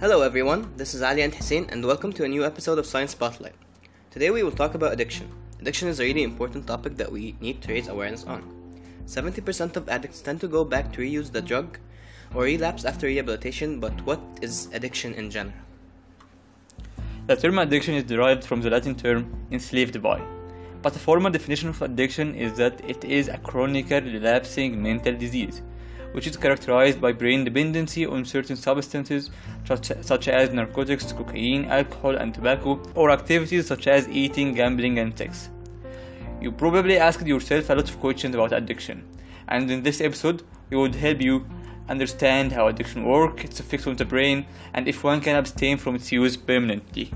Hello everyone, this is Ali and Hussein and welcome to a new episode of Science Spotlight. Today we will talk about addiction. Addiction is a really important topic that we need to raise awareness on. 70% of addicts tend to go back to reuse the drug or relapse after rehabilitation, but what is addiction in general? The term addiction is derived from the Latin term enslaved by, but a formal definition of addiction is that it is a chronic relapsing mental disease, which is characterized by brain dependency on certain substances such, as narcotics, cocaine, alcohol, and tobacco, or activities such as eating, gambling, and sex. You probably asked yourself a lot of questions about addiction, and in this episode, we would help you understand how addiction works, its effects on the brain, and if one can abstain from its use permanently.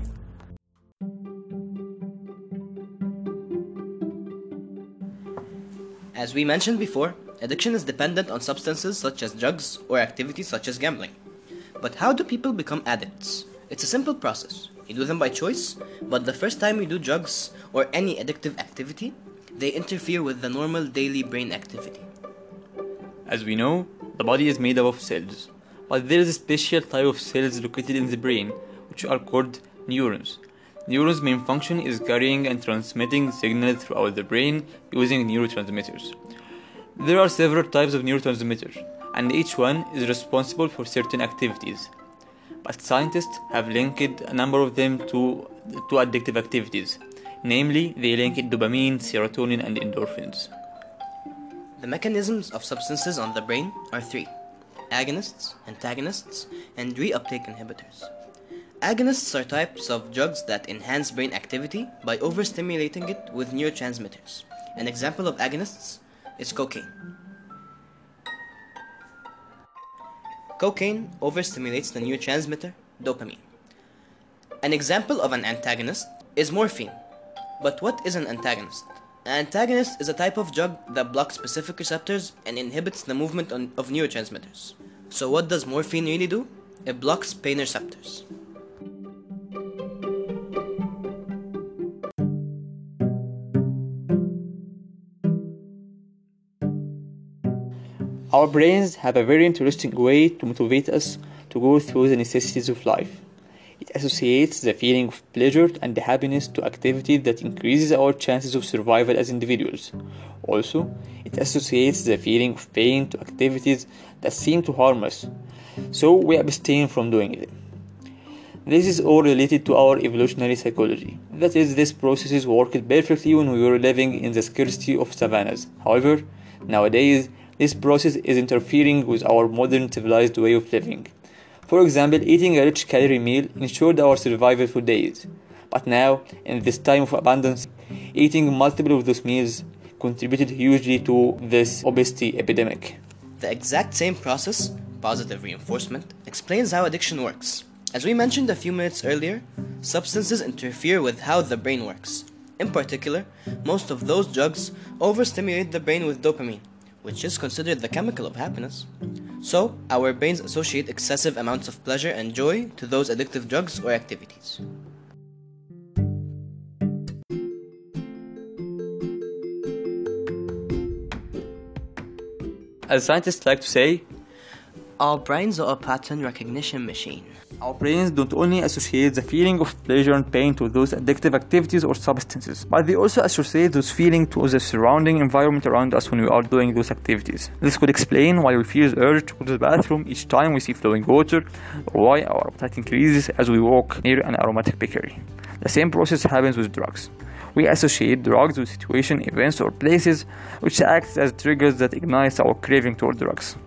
As we mentioned before, addiction is dependent on substances such as drugs or activities such as gambling. But how do people become addicts? It's a simple process. You do them by choice, but the first time you do drugs or any addictive activity, they interfere with the normal daily brain activity. As we know, the body is made up of cells, but there is a special type of cells located in the brain, which are called neurons. Neurons' main function is carrying and transmitting signals throughout the brain using neurotransmitters. There are several types of neurotransmitters, and each one is responsible for certain activities. But scientists have linked a number of them to, to addictive activities. Namely, they link dopamine, serotonin, and endorphins. The mechanisms of substances on the brain are three agonists, antagonists, and reuptake inhibitors. Agonists are types of drugs that enhance brain activity by overstimulating it with neurotransmitters. An example of agonists is cocaine. Cocaine overstimulates the neurotransmitter dopamine. An example of an antagonist is morphine. But what is an antagonist? An antagonist is a type of drug that blocks specific receptors and inhibits the movement on, of neurotransmitters. So, what does morphine really do? It blocks pain receptors. Our brains have a very interesting way to motivate us to go through the necessities of life. It associates the feeling of pleasure and happiness to activities that increases our chances of survival as individuals. Also, it associates the feeling of pain to activities that seem to harm us, so we abstain from doing them. This is all related to our evolutionary psychology. That is, this process worked perfectly when we were living in the scarcity of savannas. However, nowadays, this process is interfering with our modern civilized way of living. For example, eating a rich calorie meal ensured our survival for days. But now, in this time of abundance, eating multiple of those meals contributed hugely to this obesity epidemic. The exact same process, positive reinforcement, explains how addiction works. As we mentioned a few minutes earlier, substances interfere with how the brain works. In particular, most of those drugs overstimulate the brain with dopamine, which is considered the chemical of happiness. So, our brains associate excessive amounts of pleasure and joy to those addictive drugs or activities. As scientists like to say, Our brains are a pattern recognition machine. Our brains don't only associate the feeling of pleasure and pain to those addictive activities or substances, but they also associate those feelings to the surrounding environment around us when we are doing those activities. This could explain why we feel the urge to go to the bathroom each time we see flowing water, or why our appetite increases as we walk near an aromatic bakery. The same process happens with drugs. We associate drugs with situations, events, or places which act as triggers that ignite our craving toward drugs.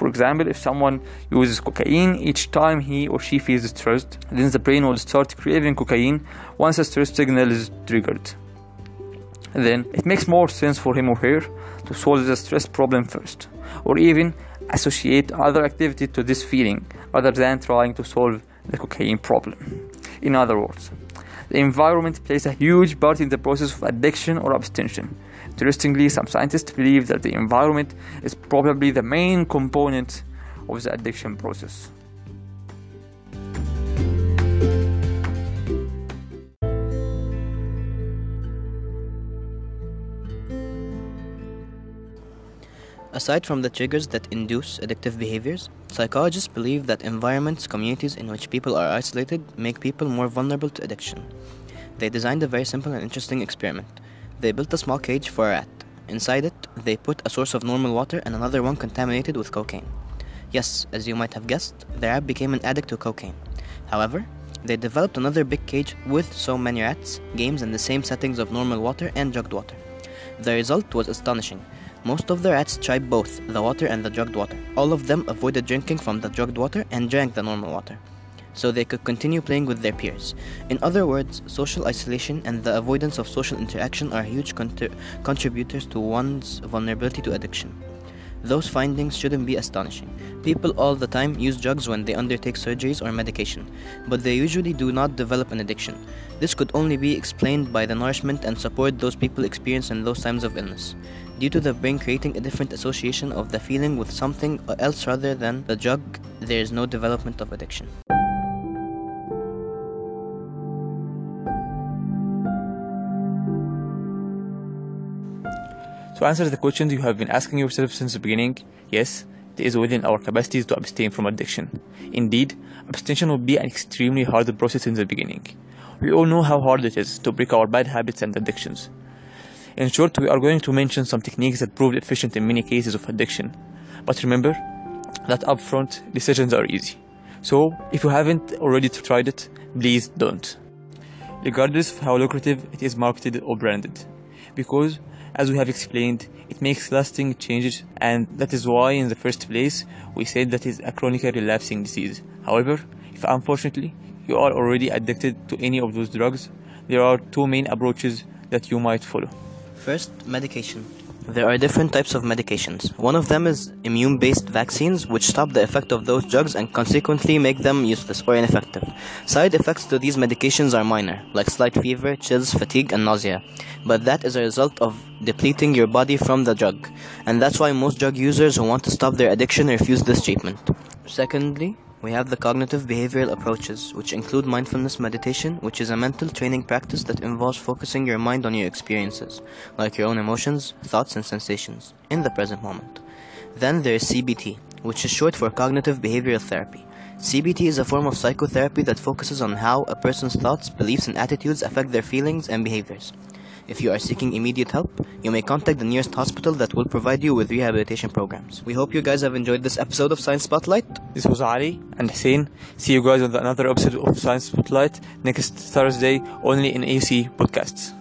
For example, if someone uses cocaine each time he or she feels stressed, then the brain will start craving cocaine once a stress signal is triggered. Then it makes more sense for him or her to solve the stress problem first, or even associate other activity to this feeling rather than trying to solve the cocaine problem. In other words, the environment plays a huge part in the process of addiction or abstention. Interestingly, some scientists believe that the environment is probably the main component of the addiction process. Aside from the triggers that induce addictive behaviors, psychologists believe that environments, communities in which people are isolated, make people more vulnerable to addiction. They designed a very simple and interesting experiment. They built a small cage for a rat. Inside it, they put a source of normal water and another one contaminated with cocaine. Yes, as you might have guessed, the rat became an addict to cocaine. However, they developed another big cage with so many rats, games, and the same settings of normal water and drugged water. The result was astonishing. Most of the rats tried both the water and the drugged water. All of them avoided drinking from the drugged water and drank the normal water, so they could continue playing with their peers. In other words, social isolation and the avoidance of social interaction are huge contr- contributors to one's vulnerability to addiction. Those findings shouldn't be astonishing. People all the time use drugs when they undertake surgeries or medication, but they usually do not develop an addiction. This could only be explained by the nourishment and support those people experience in those times of illness, due to the brain creating a different association of the feeling with something else rather than the drug. There is no development of addiction. To answer the questions you have been asking yourself since the beginning, yes, it is within our capacities to abstain from addiction. Indeed, abstention would be an extremely hard process in the beginning. We all know how hard it is to break our bad habits and addictions. In short, we are going to mention some techniques that proved efficient in many cases of addiction. But remember that upfront decisions are easy. So, if you haven't already tried it, please don't. Regardless of how lucrative it is marketed or branded. Because as we have explained, it makes lasting changes, and that is why, in the first place, we said that is a chronically relapsing disease. However, if unfortunately you are already addicted to any of those drugs, there are two main approaches that you might follow. First, medication. There are different types of medications. One of them is immune based vaccines, which stop the effect of those drugs and consequently make them useless or ineffective. Side effects to these medications are minor, like slight fever, chills, fatigue, and nausea, but that is a result of depleting your body from the drug, and that's why most drug users who want to stop their addiction refuse this treatment. Secondly, we have the cognitive behavioral approaches, which include mindfulness meditation, which is a mental training practice that involves focusing your mind on your experiences, like your own emotions, thoughts, and sensations, in the present moment. Then there is CBT, which is short for cognitive behavioral therapy. CBT is a form of psychotherapy that focuses on how a person's thoughts, beliefs, and attitudes affect their feelings and behaviors. If you are seeking immediate help, you may contact the nearest hospital that will provide you with rehabilitation programs. We hope you guys have enjoyed this episode of Science Spotlight. This was Ali and Hussein. See you guys on another episode of Science Spotlight next Thursday, only in AC Podcasts.